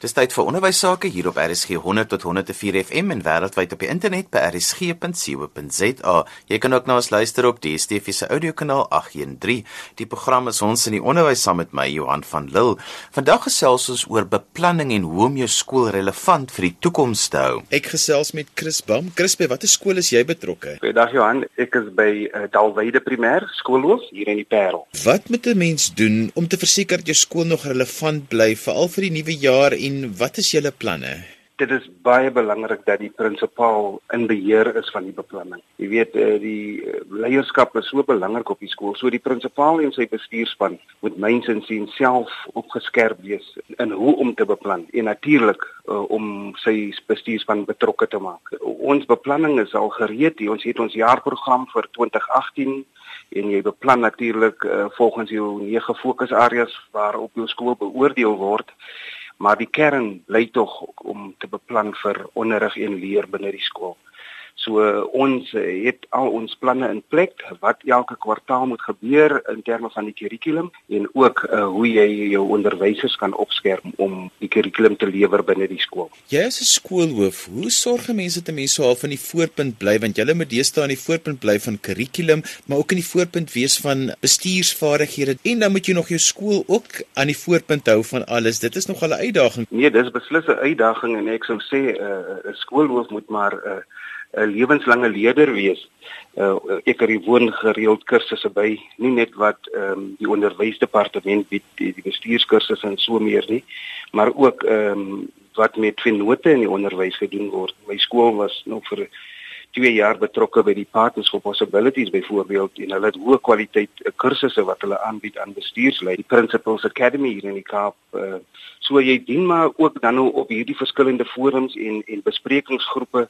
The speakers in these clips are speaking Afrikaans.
Dis tyd vir onderwys sake hier op RSG 100 tot 104 FM en wêreldwyd op die internet by rsg.co.za. Jy kan ook na ons luister op die DSTV se audiokanaal 813. Die program is ons in die onderwys saam met my Johan van Lille. Vandag gesels ons oor beplanning en hoe om jou skool relevant vir die toekoms te hou. Ek gesels met Chris Bam. Chris, by watter skool is jy betrokke? Goeiedag Johan, ek is by uh, Dalwyde Primêr Skoolhoof hier in die Parel. Wat moet 'n mens doen om te verseker dat jou skool nog relevant bly veral vir die nuwe jaar en en wat is julle planne? Dit is baie belangrik dat die prinsipaal in beheer is van die beplanning. Jy weet eh, die eh, leierskap is so belangrik op die skool. So die prinsipaal en sy bestuurspan moet myns en sien self opgeskerp wees in hoe om te beplan en natuurlik uh, om sy bestuurspan betrokke te maak. Ons beplanning is al gereed. Ons het ons jaarprogram vir 2018 en jy beplan natuurlik uh, volgens jou nege fokusareas waarop jou skool beoordeel word maar die kern bly tog om te beplan vir onderrig en leer binne die skool. So ons het al ons planne in plek wat elke kwartaal moet gebeur in terme van die kurrikulum en ook uh, hoe jy jou onderwysers kan opskerm om die kurrikulum te lewer binne die skool. Jy is 'n skoolhoof. Hoe sorg mense dat mense al van die voorpunt bly want jy moet deesdae aan die voorpunt bly van kurrikulum, maar ook in die voorpunt wees van bestuursvaardighede en dan moet jy nog jou skool ook aan die voorpunt hou van alles. Dit is nog 'n uitdaging. Nee, dis beslis 'n uitdaging en ek sou sê eh, 'n uh, skoolhoof moet maar uh, 'n lewenslange leier wees. Uh, ek het gewoon gereeld kursusse by, nie net wat ehm um, die onderwysdepartement bied, die, die bestuurskursusse en so meer nie, maar ook ehm um, wat met vennote in die onderwys gedoen word. My skool was nog vir 2 jaar betrokke by die Partners for Possibilities byvoorbeeld en hulle het hoë kwaliteit uh, kursusse wat hulle aanbied aan bestuurslei, die Principals Academy hier in die Kaap. Uh, so jy dien maar ook dan nou op hierdie verskillende forums en en besprekingsgroepe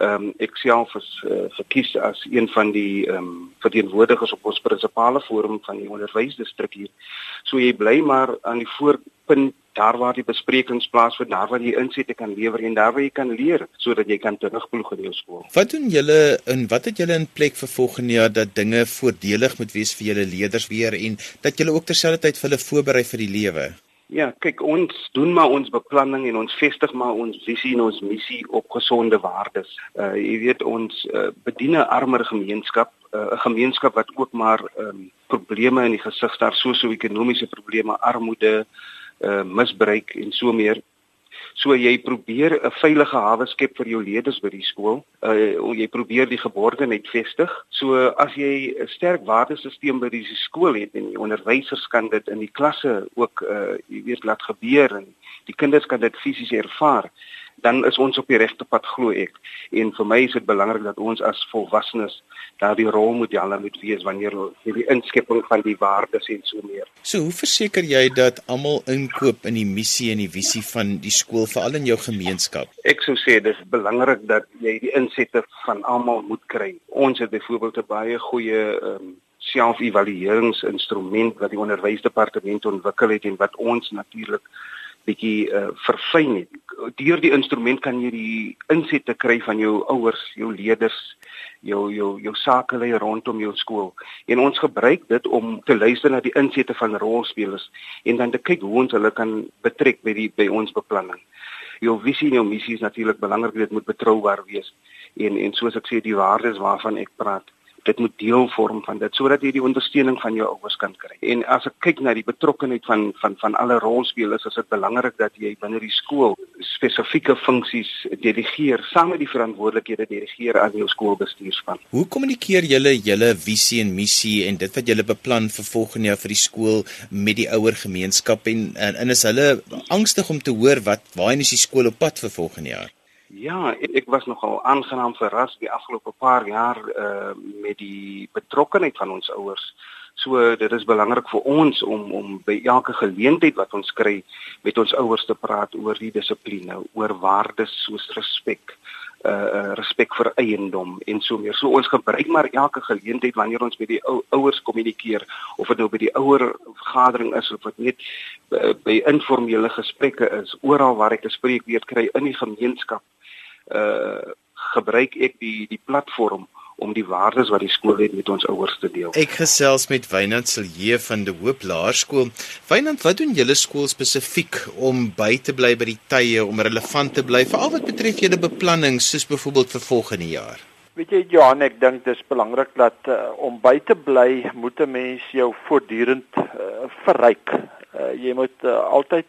ehm um, ek self is uh, verkies as een van die ehm um, verteenwoordigers op ons prinsipale forum van die onderwysdistrik hier. So jy bly maar aan die voorpunt daar waar die besprekings plaasvind, daar waar jy insette kan lewer en daar waar jy kan leer sodat jy kan terugploeg in jou skool. Wat doen julle in wat het julle in plek vir volgende jaar dat dinge voordelig moet wees vir julle leerders weer en dat julle ook terselfdertyd vir hulle voorberei vir die lewe? Ja, kyk ons doen maar ons beplanning en ons vestig maar ons visie en ons missie op gesonde waardes. Uh jy weet ons uh, bedien 'n armer gemeenskap, uh, 'n uh, gemeenskap wat ook maar um, probleme in die gesig daar sosio-ekonomiese probleme, armoede, uh misbruik en so meer So jy probeer 'n veilige hawe skep vir jou leerders by die skool. Uh jy probeer die geborgenheid vestig. So as jy 'n sterk waardesisteem by die skool het en die onderwysers kan dit in die klasse ook uh jy weet laat gebeur en die kinders kan dit fisies ervaar dan is ons op die regte pad glo ek. En vir my is dit belangrik dat ons as volwassenes daardie rolmodelle moet wees wanneer jy die inskepping van die waardes en so meer. So, hoe verseker jy dat almal inkoop in die missie en die visie van die skool veral in jou gemeenskap? Ek sou sê dis belangrik dat jy die insette van almal moet kry. Ons het byvoorbeeld 'n baie goeie um, selfevalueringsinstrument wat die onderwysdepartement ontwikkel het en wat ons natuurlik bietjie uh, verfyn het. Deur die instrument kan jy die insette kry van jou ouers, jou leerders, jou jou jou sakelei rondom jou skool. En ons gebruik dit om te luister na die insette van rolspelers en dan te kyk hoe ons hulle kan betrek by die by ons beplanning. Jou visie en jou missie is natuurlik belangrik, dit moet betroubaar wees. En en soos ek sê, die waardes waarvan ek praat, dit moet deel vorm van dit sodat jy die ondersteuning van jou ouers kan kry. En as ek kyk na die betrokkeheid van van van alle rolspelers, is dit belangrik dat jy binne die skool spesifieke funksies delegeer, saam met die verantwoordelikhede delegeer aan jou skoolbestuurspan. Hoe kommunikeer julle julle visie en missie en dit wat julle beplan vir volgende jaar vir die skool met die ouer gemeenskap en en, en is hulle angstig om te hoor wat waarheen is die skool op pad vir volgende jaar? Ja, ek, ek was nogal aangenaam verras die afgelope paar jaar uh met die betrokkeheid van ons ouers. So dit is belangrik vir ons om om by elke geleentheid wat ons kry met ons ouers te praat oor die dissipline, oor waardes soos respek, uh respek vir eiendom en so meer. So ons gebruik maar elke geleentheid wanneer ons met die ou, ouers kommunikeer of dit nou by die ouer vergadering is of dit net uh, by informele gesprekke is, oral waar ek 'n spreekwoord kry in die gemeenskap uh gebruik ek die die platform om die waardes wat die skool het met ons ouers te deel. Ek gesels met Wynand Silje van die Hoop Laerskool. Wynand, wat doen julle skool spesifiek om by te bly by die tye om relevant te bly veral wat betref julle beplanning soos byvoorbeeld vir volgende jaar? Weet jy Johan, ek dink dis belangrik dat uh, om by te bly moet 'n mens jou voortdurend uh, verryk. Uh, jy moet uh, altyd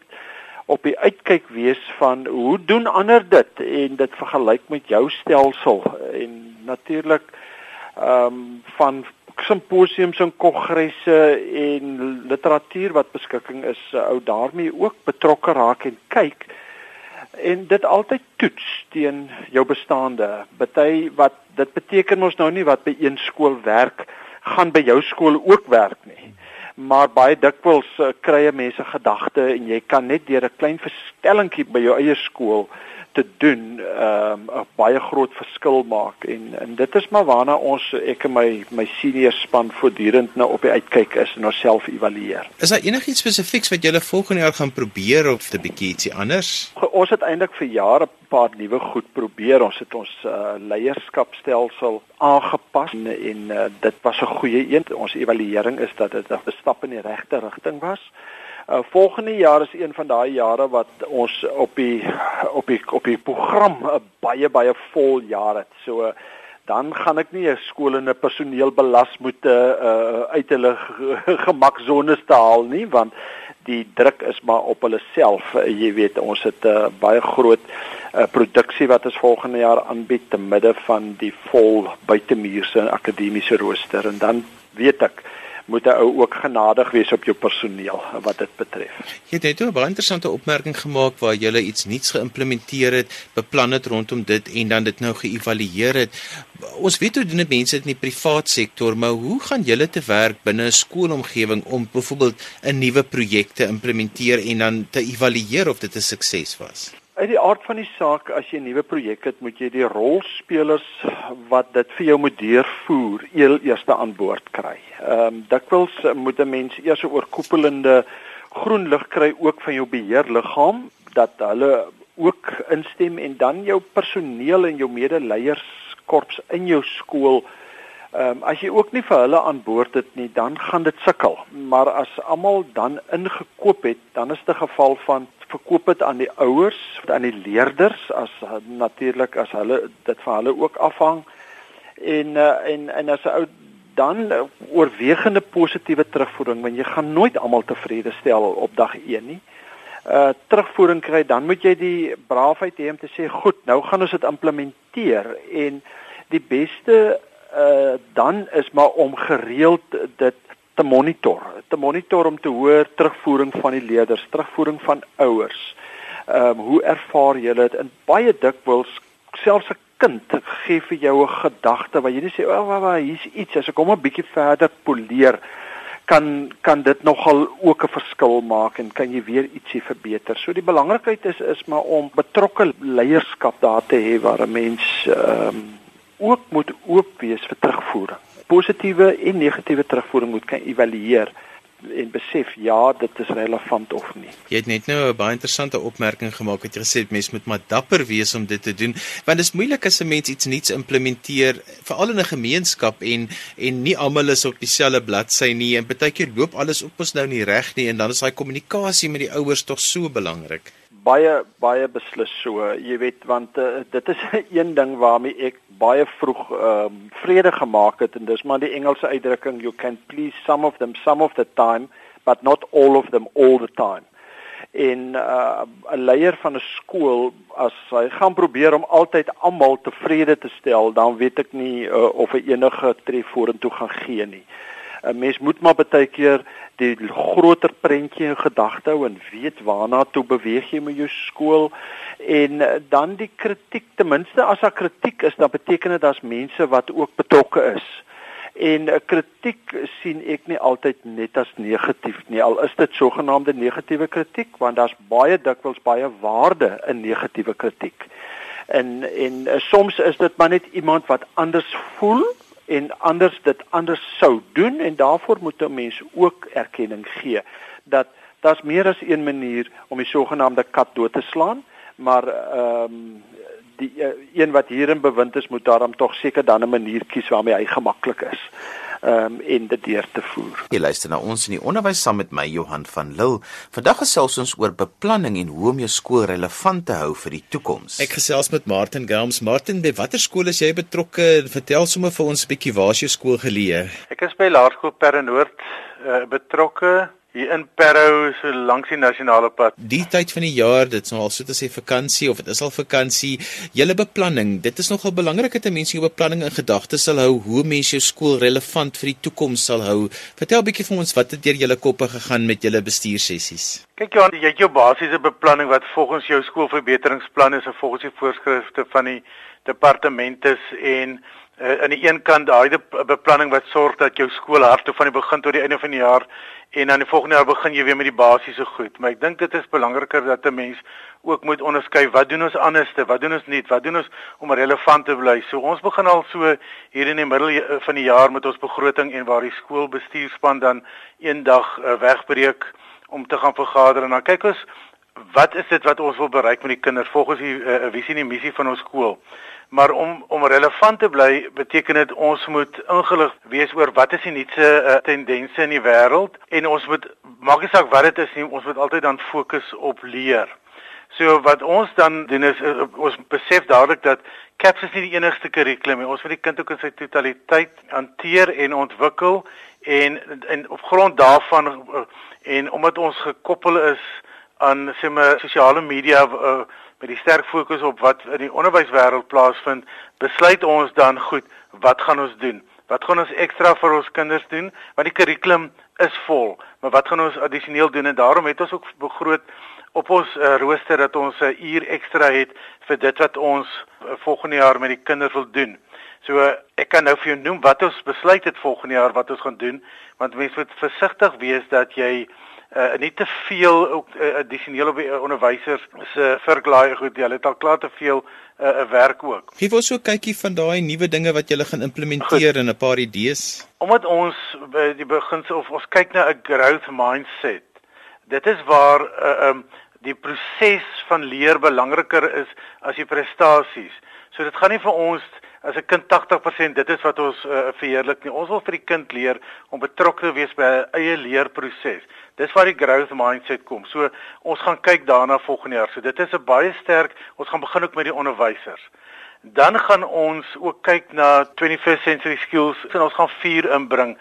op die uitkyk wees van hoe doen ander dit en dit vergelyk met jou stelsel en natuurlik ehm um, van simposiums en kongresse en literatuur wat beskikking is ou daarmee ook betrokke raak en kyk en dit altyd toets teen jou bestaande. Party wat dit beteken mos nou nie wat by een skool werk gaan by jou skool ook werk nie maar baie dikwels uh, krye mense gedagte en jy kan net deur 'n klein verstellingkie by jou eie skool te doen ehm, 'n um, baie groot verskil maak en en dit is maar waarna ons ek en my my senior span voortdurend nou op die uitkyk is en onsself evalueer. Is daar enigiets spesifieks wat julle volgende jaar gaan probeer of 'n bietjie ietsie anders? Ons het eintlik vir jare 'n paar nuwe goed probeer. Ons het ons uh, leierskapstelsel aangepas en, en uh, dit was 'n goeie een. Ons evaluering is dat dit 'n stap in die regte rigting was. Uh, volgende jaar is een van daai jare wat ons op die op die op die program 'n baie baie vol jaar het. So uh, dan gaan ek nie 'n skool en 'n personeel belas moet uh, uit hulle gemaksones te haal nie want die druk is maar op hulle self. Uh, jy weet ons het 'n uh, baie groot uh, produksie wat ons volgende jaar aanbied te midde van die vol buitemuurse akademiese rooster en dan weet ek moet 'n ou ook genadig wees op jou personeel wat dit betref. Jy het net 'n baie interessante opmerking gemaak waar jy iets nuuts geïmplementeer het, beplan het rondom dit en dan dit nou geëvalueer het. Ons weet hoe doen mense dit in die privaat sektor, maar hoe gaan julle te werk binne 'n skoolomgewing om byvoorbeeld 'n nuwe projek te implementeer en dan te evalueer of dit 'n sukses was? Uit die aard van die saak, as jy 'n nuwe projek het, moet jy die rolspelers wat dit vir jou moet deurvoer, eel eerste aan boord kry. Ehm um, dikwels moet 'n mens eers 'n oorkoepelende groen lig kry ook van jou beheerliggaam dat hulle ook instem en dan jou personeel en jou medeleiers-korps in jou skool Ehm um, as jy ook nie vir hulle aan boord het nie, dan gaan dit sukkel. Maar as almal dan ingekoop het, dan is dit 'n geval van verkoop dit aan die ouers, aan die leerders as natuurlik as hulle dit vir hulle ook afhang. En uh, en en as 'n ou dan oorwegende positiewe terugvoering, want jy gaan nooit almal tevrede stel op dag 1 nie. Uh terugvoering kry, dan moet jy die braafheid hê om te sê, "Goed, nou gaan ons dit implementeer." En die beste uh dan is maar om gereeld dit te monitor, te monitor om te hoor terugvoering van die leerders, terugvoering van ouers. Ehm um, hoe ervaar julle dit? In baie dikwels selfs 'n kind gee vir jou 'n gedagte wat jy net sê, "O, oh, wa, hier's iets." As ek hom 'n bietjie verder poleer, kan kan dit nogal ook 'n verskil maak en kan jy weer ietsie verbeter. So die belangrikheid is is maar om betrokke leierskap daar te hê waar 'n mens ehm um, ook moet oop wees vir terugvoering positiewe en negatiewe terugvoering moet kan evalueer en besef ja, dit is relevant of nie. Jy het net nou 'n baie interessante opmerking gemaak wat jy gesê het mens moet maar dapper wees om dit te doen want dit is moeilik as 'n mens iets nuuts implementeer veral in 'n gemeenskap en en nie almal is op dieselfde bladsy nie en baie keer loop alles op ons nou nie reg nie en dan is daai kommunikasie met die ouers tog so belangrik baie baie beslis so. Jy weet want uh, dit is een ding waarmee ek baie vroeg ehm um, vrede gemaak het en dis maar die Engelse uitdrukking you can please some of them some of the time but not all of them all the time. En uh, 'n uh, leier van 'n skool as hy gaan probeer om altyd almal tevrede te stel, dan weet ek nie uh, of hy enige tref vorentoe gaan gee nie. 'n Mens moet maar baie keer die groter prentjie in gedagte hou en weet waarna toe beweeg jy met jou skool. En eh, dan die kritiek ten minste as daar kritiek is dan beteken dit daar's mense wat ook betrokke is. En eh, kritiek sien ek nie altyd net as negatief nie al is dit sogenaamde negatiewe kritiek want daar's baie dikwels baie waarde in negatiewe kritiek. En en uh, soms is dit maar net iemand wat anders voel en anders dit anders sou doen en daarvoor moet 'n mens ook erkenning gee dat daar's meer as een manier om die sogenaamde kat dood te slaan maar ehm um, die uh, een wat hierin bewind is moet daarom tog seker dan 'n manier kies waarmee hy gemaklik is um, en dit deur te voer. Jy luister na ons in die onderwys saam met my Johan van Lille. Vandag gesels ons oor beplanning en hoe om jou skool relevant te hou vir die toekoms. Ek gesels met Martin Gelms. Martin, by watter skool is jy betrokke? Vertel sommer vir ons 'n bietjie waar is jou skool geleë? Ek is by Laerskool Perrenoord uh, betrokke hier in Parow so langs die nasionale pad. Die tyd van die jaar, dit is nou al so te sê vakansie of dit is al vakansie. Julle beplanning, dit is nogal belangrik dat mense jou beplanning in gedagte sal hou hoe mense jou skool relevant vir die toekoms sal hou. Vertel 'n bietjie vir ons wat het deur julle koppe gegaan met julle bestuursessies? Kyk Johan, jy het jou basiese beplanning wat volgens jou skoolverbeteringsplan is en volgens die voorskrifte van die departemente en uh, aan die een kant daai beplanning wat sorg dat jou skool hardop van die begin tot die einde van die jaar en dan die volgende jaar begin jy weer met die basiese goed. Maar ek dink dit is belangriker dat 'n mens ook moet onderskei wat doen ons anderste, wat doen ons nie, wat doen ons om relevant te bly. So ons begin al so hier in die middel van die jaar met ons begroting en waar die skoolbestuurspan dan eendag uh, wegbreek om te gaan vergader en dan kyk ons wat is dit wat ons wil bereik met die kinders volgens die uh, visie en missie van ons skool. Maar om om relevant te bly beteken dit ons moet ingelig wees oor wat is die nuutste uh, tendense in die wêreld en ons moet maak nie saak wat dit is nie, ons moet altyd dan fokus op leer. So wat ons dan doen is uh, ons besef dadelik dat CAPS is nie die enigste kurrikulum nie. Ons moet die kind ook in sy totaliteit hanteer en ontwikkel en en op grond daarvan uh, en omdat ons gekoppel is aan sê maar sosiale media uh, met die sterk fokus op wat in die onderwyswêreld plaasvind, besluit ons dan goed, wat gaan ons doen? Wat gaan ons ekstra vir ons kinders doen? Want die kurrikulum is vol, maar wat gaan ons addisioneel doen? En daarom het ons ook begroot op ons uh, rooster dat ons 'n uh, uur ekstra het vir dit wat ons uh, volgende jaar met die kinders wil doen. So uh, ek kan nou vir jou noem wat ons besluit het volgende jaar wat ons gaan doen, want mense moet versigtig wees dat jy uh, nie te veel ook uh, addisioneel op die uh, onderwysers se uh, verklaar goed jy het al klaar te veel 'n uh, werk ook. Gee ons so 'n kykie van daai nuwe dinge wat jy gaan implementeer in 'n paar idees. Omdat ons by die beginsel of ons kyk na 'n growth mindset. Dit is waar uh, um, die proses van leer belangriker is as die prestasies. So dit gaan nie vir ons as 'n kind 80% dit is wat ons uh, verheerlik nie. Ons wil vir die kind leer om betrokke te wees by 'n eie leerproses. Dis waar die growth mindset kom. So ons gaan kyk daarna volgende jaar. So dit is 'n baie sterk. Ons gaan begin ook met die onderwysers. Dan gaan ons ook kyk na 21st century skills en ons gaan vier inbring: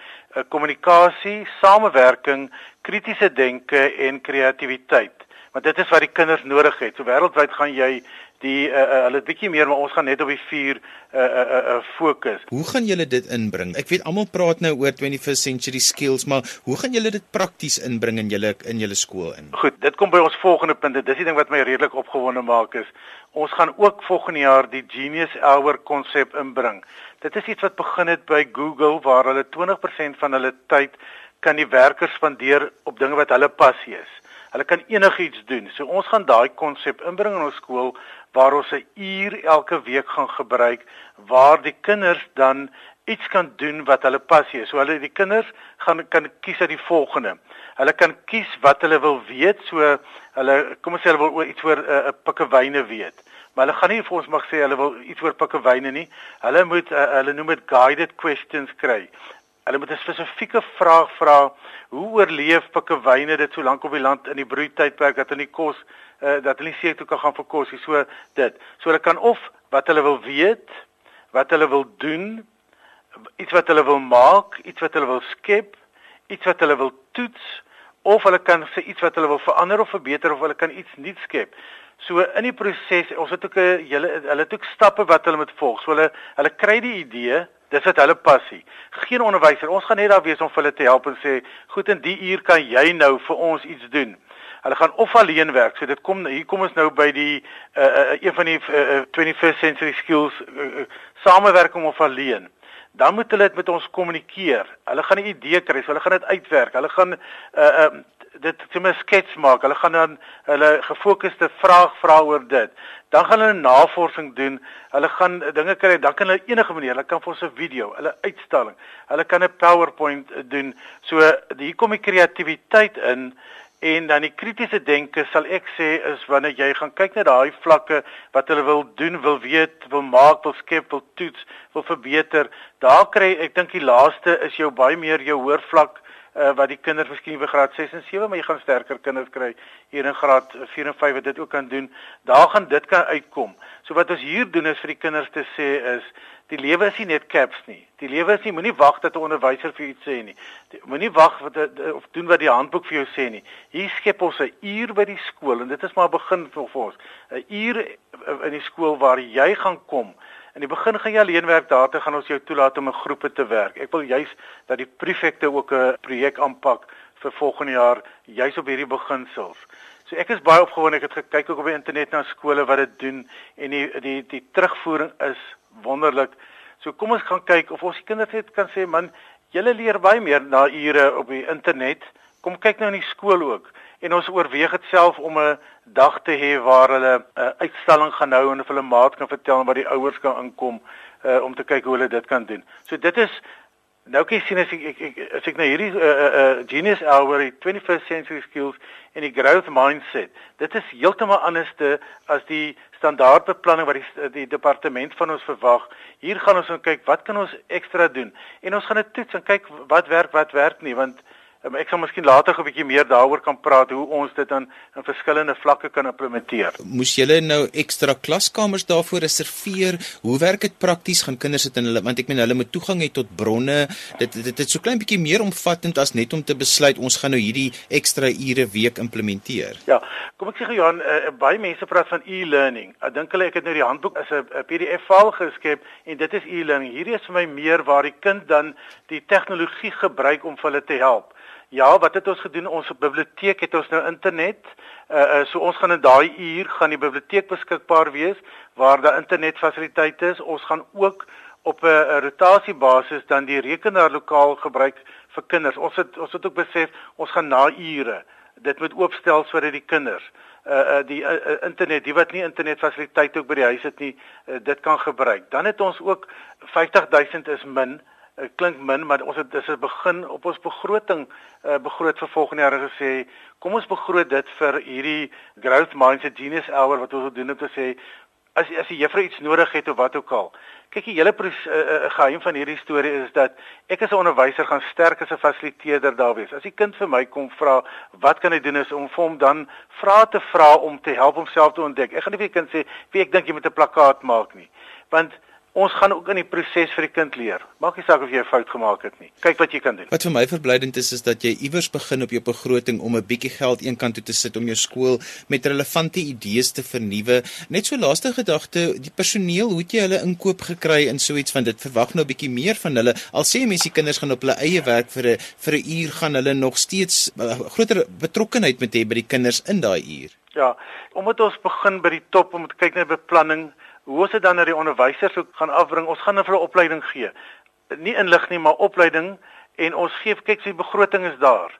kommunikasie, samewerking, kritiese denke en kreatiwiteit. Want dit is wat die kinders nodig het. So wêreldwyd gaan jy die uh, uh, hulle bietjie meer maar ons gaan net op die vier uh uh uh fokus. Hoe gaan julle dit inbring? Ek weet almal praat nou oor 21st century skills, maar hoe gaan julle dit prakties inbring in julle in julle skool in? Goed, dit kom by ons volgende punt. Dis die ding wat my redelik opgewonde maak is ons gaan ook volgende jaar die Genius Hour konsep inbring. Dit is iets wat begin het by Google waar hulle 20% van hulle tyd kan die werkers spandeer op dinge wat hulle passie is. Hulle kan enigiets doen. So ons gaan daai konsep inbring in ons skool waar ons 'n uur elke week gaan gebruik waar die kinders dan iets kan doen wat hulle passie is. So hulle die kinders gaan kan kies uit die volgende. Hulle kan kies wat hulle wil weet. So hulle kom ons sê hulle wil iets oor 'n uh, pikkewyne weet. Maar hulle gaan nie vir ons mag sê hulle wil iets oor pikkewyne nie. Hulle moet uh, hulle noem dit guided questions kry. Hulle moet 'n spesifieke vraag vra: Hoe oorleef pikkewyne dit so lank op die land in die broeitydperk dat hulle nie kos uh, dat hulle seker toe kan gaan vir kos, so dit. So hulle kan of wat hulle wil weet, wat hulle wil doen, iets wat hulle wil maak, iets wat hulle wil skep, iets wat hulle wil toets of hulle kan sê iets wat hulle wil verander of verbeter of hulle kan iets nuuts skep. So in die proses, ons het ook 'n hele hulle het ook stappe wat hulle moet volg. So hulle hulle kry die idee, dis wat hulle passie. Geen onderwyser, ons gaan net daar wees om hulle te help en sê, "Goed, in die uur kan jy nou vir ons iets doen." Hulle gaan of alleen werk. So dit kom hier kom ons nou by die uh, uh, een van die uh, 21st century skills uh, uh, samewerking of alleen. Dan moet hulle dit met ons kommunikeer. Hulle gaan 'n idee kry, so hulle gaan dit uitwerk. Hulle gaan uh, uh, dit sommer skets maak. Hulle gaan dan hulle gefokusde vraag vra oor dit. Dan gaan hulle navorsing doen. Hulle gaan dinge kry. Dan kan hulle enige manier, hulle kan vir ons 'n video, hulle uitstalling. Hulle kan 'n PowerPoint doen. So hier kom die kreatiwiteit in En dan die kritiese denke sal ek sê is wanneer jy gaan kyk na daai vlakke wat hulle wil doen, wil weet, wil maak, wil skep, wil toets, wil verbeter. Daar kry ek dink die laaste is jou baie meer jou hoër vlak uh, wat die kinders miskien by graad 6 en 7, maar jy gaan sterker kinders kry hier in graad 4 en 5 wat dit ook kan doen. Daar gaan dit kan uitkom. So wat ons hier doen is vir die kinders te sê is die lewe is nie net caps nie. Die lewe is nie moenie wag dat 'n onderwyser vir iets sê nie. Moenie wag wat of doen wat die handboek vir jou sê nie. Hier skep ons 'n uur by die skool en dit is maar begin vir ons. 'n Uur in die skool waar jy gaan kom In die begin gaan jy alleen werk, daartoe gaan ons jou toelaat om in groepe te werk. Ek wil juis dat die prefekte ook 'n projek aanpak vir volgende jaar juis op hierdie beginsels. So ek is baie opgewonde. Ek het gekyk ook op die internet na skole wat dit doen en die die die terugvoering is wonderlik. So kom ons gaan kyk of ons kinders net kan sê man, julle leer baie meer na ure op die internet. Kom kyk nou in die skool ook en ons oorweeg dit self om 'n dag te hê waar hulle 'n uh, uitstalling gaan hou en hulle maat kan vertel waar die ouers kan inkom uh, om te kyk hoe hulle dit kan doen. So dit is nou kan jy sien as ek ek, ek as ek na hierdie uh, uh, genius hour die 21st century skills en die growth mindset. Dit is heeltemal anderste as die standaardbeplanning wat die die departement van ons verwag. Hier gaan ons kyk wat kan ons ekstra doen en ons gaan dit toets en kyk wat werk wat werk nie want Um, ek sal miskien later 'n bietjie meer daaroor kan praat hoe ons dit dan in verskillende vlakke kan implementeer. Moes julle nou ekstra klaskamers daarvoor reserveer? Hoe werk dit prakties? Gaan kinders dit in hulle want ek meen hulle moet toegang hê tot bronne. Dit dit dit is so klein bietjie meer omvattend as net om te besluit ons gaan nou hierdie ekstra ure week implementeer. Ja, kom ek sê gou Johan, uh, baie mense praat van e-learning. Ek dink hulle ek het nou die handboek as 'n PDF file geskep en dit is e-learning. Hierdie is vir my meer waar die kind dan die tegnologie gebruik om vir hulle te help. Ja, wat het ons gedoen? Ons biblioteek het ons nou internet. Uh, so ons gaan in daai uur gaan die biblioteek beskikbaar wees waar daar internetfasiliteite is. Ons gaan ook op 'n rotasiebasis dan die rekenaar lokaal gebruik vir kinders. Ons het ons het ook besef ons gaan na ure dit moet oopstel sodat die kinders uh die uh, internet, die wat nie internetfasiliteite ook by die huis het nie, uh, dit kan gebruik. Dan het ons ook 50000 is min uh, klink min, maar ons het dis 'n begin op ons begroting uh, begroot vir volgende jaar gesê, kom ons begroot dit vir hierdie growth mindset genius hour wat ons wil doen om te sê as as die juffrou iets nodig het of wat ook al. Kyk, die hele uh, uh, geheim van hierdie storie is dat ek as 'n onderwyser gaan sterk as 'n fasiliteerder daar wees. As die kind vir my kom vra, wat kan hy doen is om vir hom dan vra te vra om te help homself te ontdek. Ek gaan nie vir die kind sê, "Wie ek dink jy moet 'n plakkaat maak nie." Want ons gaan ook in die proses vir die kind leer. Maak nie saak of jy 'n fout gemaak het nie. Kyk wat jy kan doen. Wat vir my verblydend is is dat jy iewers begin op jou begroting om 'n bietjie geld eenkant toe te sit om jou skool met relevante idees te vernuwe. Net so laaste gedagte, die personeel, hoe het jy hulle inkoop gekry in so iets van dit? Verwag nou 'n bietjie meer van hulle. Al sê mense die kinders gaan op hulle eie werk vir 'n vir 'n uur gaan hulle nog steeds uh, groter betrokkenheid met hê by die kinders in daai uur. Ja, omdat ons begin by die top om te kyk na beplanning hoe ons dit dan na die onderwysers ook gaan afbring. Ons gaan hulle 'n opleiding gee. Nie inlig nie, maar opleiding en ons gee kyk sy begroting is daar.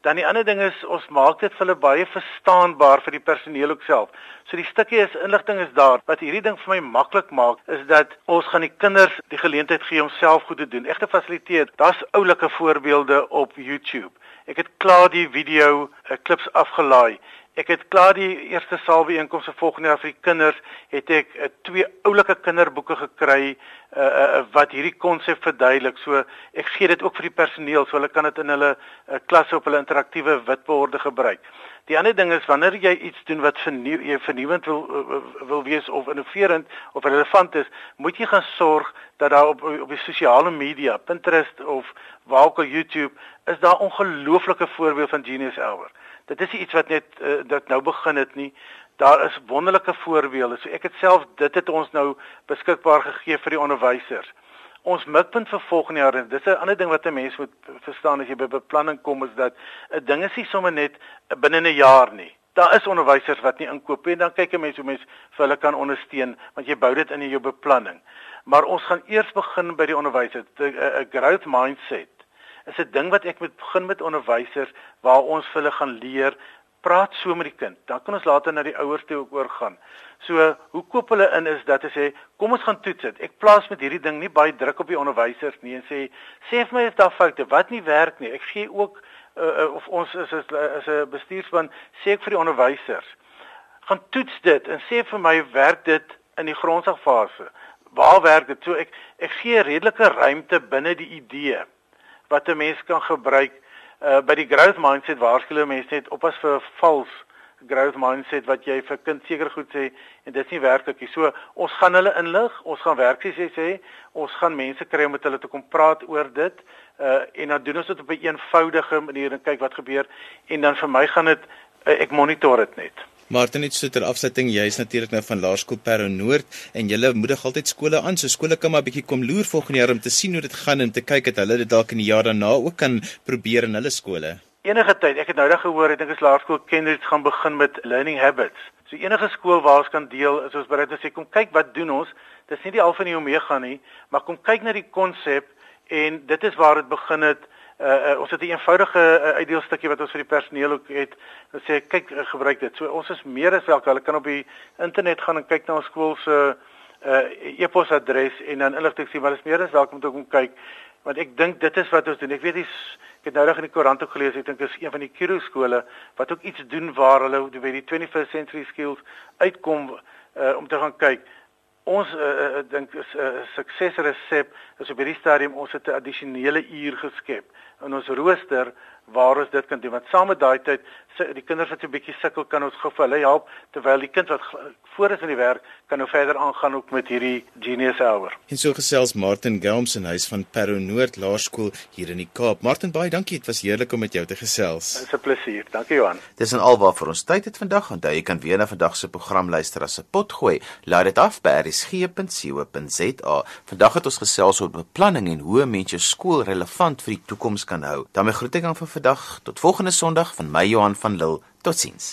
Dan die ander ding is ons maak dit vir hulle baie verstaanbaar vir die personeel ook self. So die stukkie is inligting is daar. Wat hierdie ding vir my maklik maak is dat ons gaan die kinders die geleentheid gee om self goed te doen. Egte fasiliteer. Daar's oulike voorbeelde op YouTube. Ek het klaar die video klips afgelaai Ek het klaar die eerste saalbijeenkomste volgende jaar vir die kinders het ek uh, twee oulike kinderboeke gekry uh, uh, wat hierdie konsep verduidelik. So ek gee dit ook vir die personeel so hulle kan dit in hulle uh, klasse op hulle interaktiewe witborde gebruik. Die ander ding is wanneer jy iets doen wat vernieu, jy vernuwend wil uh, wil wees of innoverend of relevant is, moet jy gaan sorg dat daar op op die sosiale media, Pinterest of waar ook al YouTube, is daar ongelooflike voorbeelde van Genius Elwer. Dit is iets wat net uh, dat nou begin het nie. Daar is wonderlike voorbeelde. So ek het self dit het ons nou beskikbaar gegee vir die onderwysers. Ons mikpunt vir volgende jaar en dis 'n ander ding wat 'n mens moet verstaan as jy by beplanning kom is dat 'n ding is nie sommer net binne 'n jaar nie. Daar is onderwysers wat nie inkoop nie en dan kyk 'n mens hoe mens vir hulle kan ondersteun want jy bou dit in in jou beplanning. Maar ons gaan eers begin by die onderwysers, 'n growth mindset is 'n ding wat ek moet begin met onderwysers waar ons hulle gaan leer praat so met die kind. Dan kan ons later na die ouers toe ook oorgaan. So, hoe koop hulle in is dat hulle sê, kom ons gaan toets dit. Ek plaas met hierdie ding nie baie druk op die onderwysers nie en sê sê vir my of daar foute wat nie werk nie. Ek gee ook uh, of ons is is 'n bestuurspan sê ek vir die onderwysers gaan toets dit en sê vir my werk dit in die grondslagfase. Waar werk dit? So ek ek gee redelike ruimte binne die idee wat 'n mens kan gebruik uh, by die growth mindset waarskynlik mense net oppas vir vals growth mindset wat jy vir kind seker goed sê en dit is nie werklik nie. So ons gaan hulle inlig, ons gaan werksies sê, ons gaan mense kry om met hulle te kom praat oor dit. Uh en dan doen ons dit op 'n een eenvoudige manier en kyk wat gebeur en dan vir my gaan dit uh, ek monitor dit net. Martin net so ter afsetting, jy is natuurlik nou van Laerskool Parow Noord en jy moedig altyd skole aan, so skole kan maar bietjie kom loer volgende jaar om te sien hoe dit gaan en te kyk dat hulle dit dalk in die jaar daarna ook kan probeer in hulle skole. Enige tyd, ek het nou net gehoor, ek dink is Laerskool Cambridge gaan begin met learning habits. So enige skool waar ons kan deel, is ons bereid om sê kom kyk wat doen ons. Dis nie die alfa en die omega nie, maar kom kyk na die konsep en dit is waar dit begin het uh, ons het 'n eenvoudige uh, uitdeelstukkie wat ons vir die personeel ook het. Ons sê kyk uh, gebruik dit. So ons is meer as welkom. Hulle kan op die internet gaan en kyk na ons skool se uh, e-posadres en dan inligting sien, maar is meer as welkom om te kom kyk want ek dink dit is wat ons doen. Ek weet nie ek het nou reg in die koerant ook gelees, ek dink dit is een van die Kiro skole wat ook iets doen waar hulle by die 21st century skills uitkom uh, om te gaan kyk ons uh, dink is 'n uh, suksesresep is op hierdie stadium ons het 'n addisionele uur geskep. In ons rooster waar ons dit kan doen want saam met daai tyd die kinders wat so 'n bietjie sukkel kan ons gou vir hulle help terwyl die kind wat voor is in die werk kan nou verder aangaan ook met hierdie genius hour. En so gesels Martin Gelms in huis van Parow Noord Laerskool hier in die Kaap. Martin baie dankie, dit was heerlik om met jou te gesels. Dit is 'n plesier. Dankie Johan. Dis en alwaar vir ons tyd het vandag. Onthou jy kan weer na vandag se program luister as 'n pot gooi. Laai dit af by rsg.co.za. Vandag het ons gesels oor beplanning en hoe mense skool relevant vir die toekoms kan hou. daarmee groet ek aan vir vandag tot volgende Sondag van my Johan van Lille. Totsiens